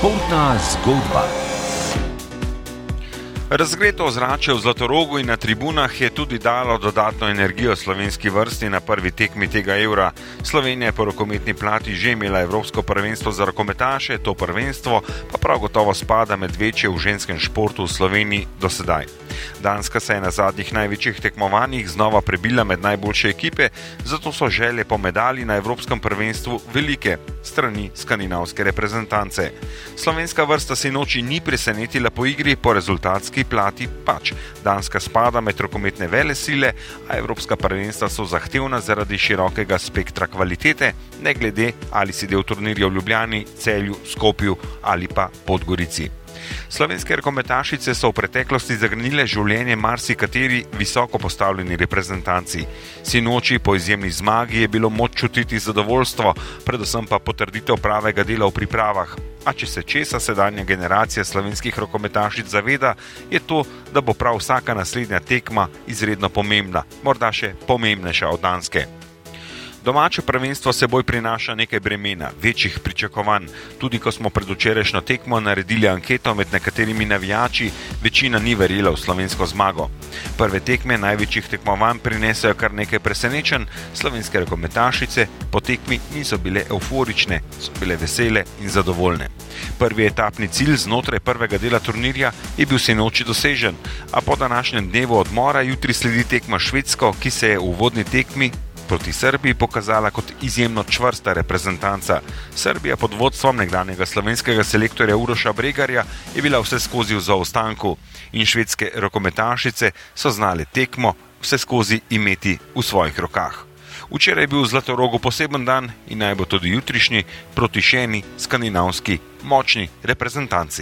Portas Goldbach. Razgreto ozračje v Zlatorogu in na tribunah je tudi dalo dodatno energijo slovenski vrsti na prvi tekmi tega evra. Slovenija je po rokometni plati že imela Evropsko prvenstvo za rokometaše, to prvenstvo pa prav gotovo spada med večje v ženskem športu v Sloveniji do sedaj. Danska se je na zadnjih največjih tekmovanjih znova prebila med najboljše ekipe, zato so želje po medalji na Evropskem prvenstvu velike strani skandinavske reprezentance. Slovenska vrsta se noči ni presenetila po igri, po rezultatski plati pač. Danska spada med rokometne vele sile, a Evropska prvenstva so zahtevna zaradi širokega spektra kvalitete, ne glede ali si del turnirja v Ljubljani, Celju, Skopju ali pa Podgorici. Slovenske rokometašice so v preteklosti zagrnile življenje marsikateri visoko postavljeni reprezentanci. Sinoči po izjemni zmagi je bilo moč čutiti zadovoljstvo, predvsem pa potrditev pravega dela v pripravah. A če se česa sedanja generacija slovenskih rokometašic zaveda, je to, da bo prav vsaka naslednja tekma izredno pomembna, morda še pomembnejša od danske. Domače prvenstvo seboj prinaša nekaj bremena, večjih pričakovanj. Tudi ko smo pred včerajšnjo tekmo naredili anketo med nekaterimi navijači, večina ni verjela v slovensko zmago. Prve tekme največjih tekmovanj prinesajo kar nekaj presenečenj, slovenske rokometašice po tekmi niso bile euforične, so bile vesele in zadovoljne. Prvi etapni cilj znotraj prvega dela turnirja je bil se noči dosežen, a po današnjem dnevu odmora jutri sledi tekma Švedsko, ki se je v vodni tekmi proti Srbiji pokazala kot izjemno čvrsta reprezentanca. Srbija pod vodstvom nekdanjega slovenskega selektorja Uroša Bregarja je bila vse skozi v zaostanku in švedske rokometašice so znale tekmo vse skozi imeti v svojih rokah. Včeraj je bil v Zlatorogu poseben dan in naj bo tudi jutrišnji proti še eni skandinavski močni reprezentanci.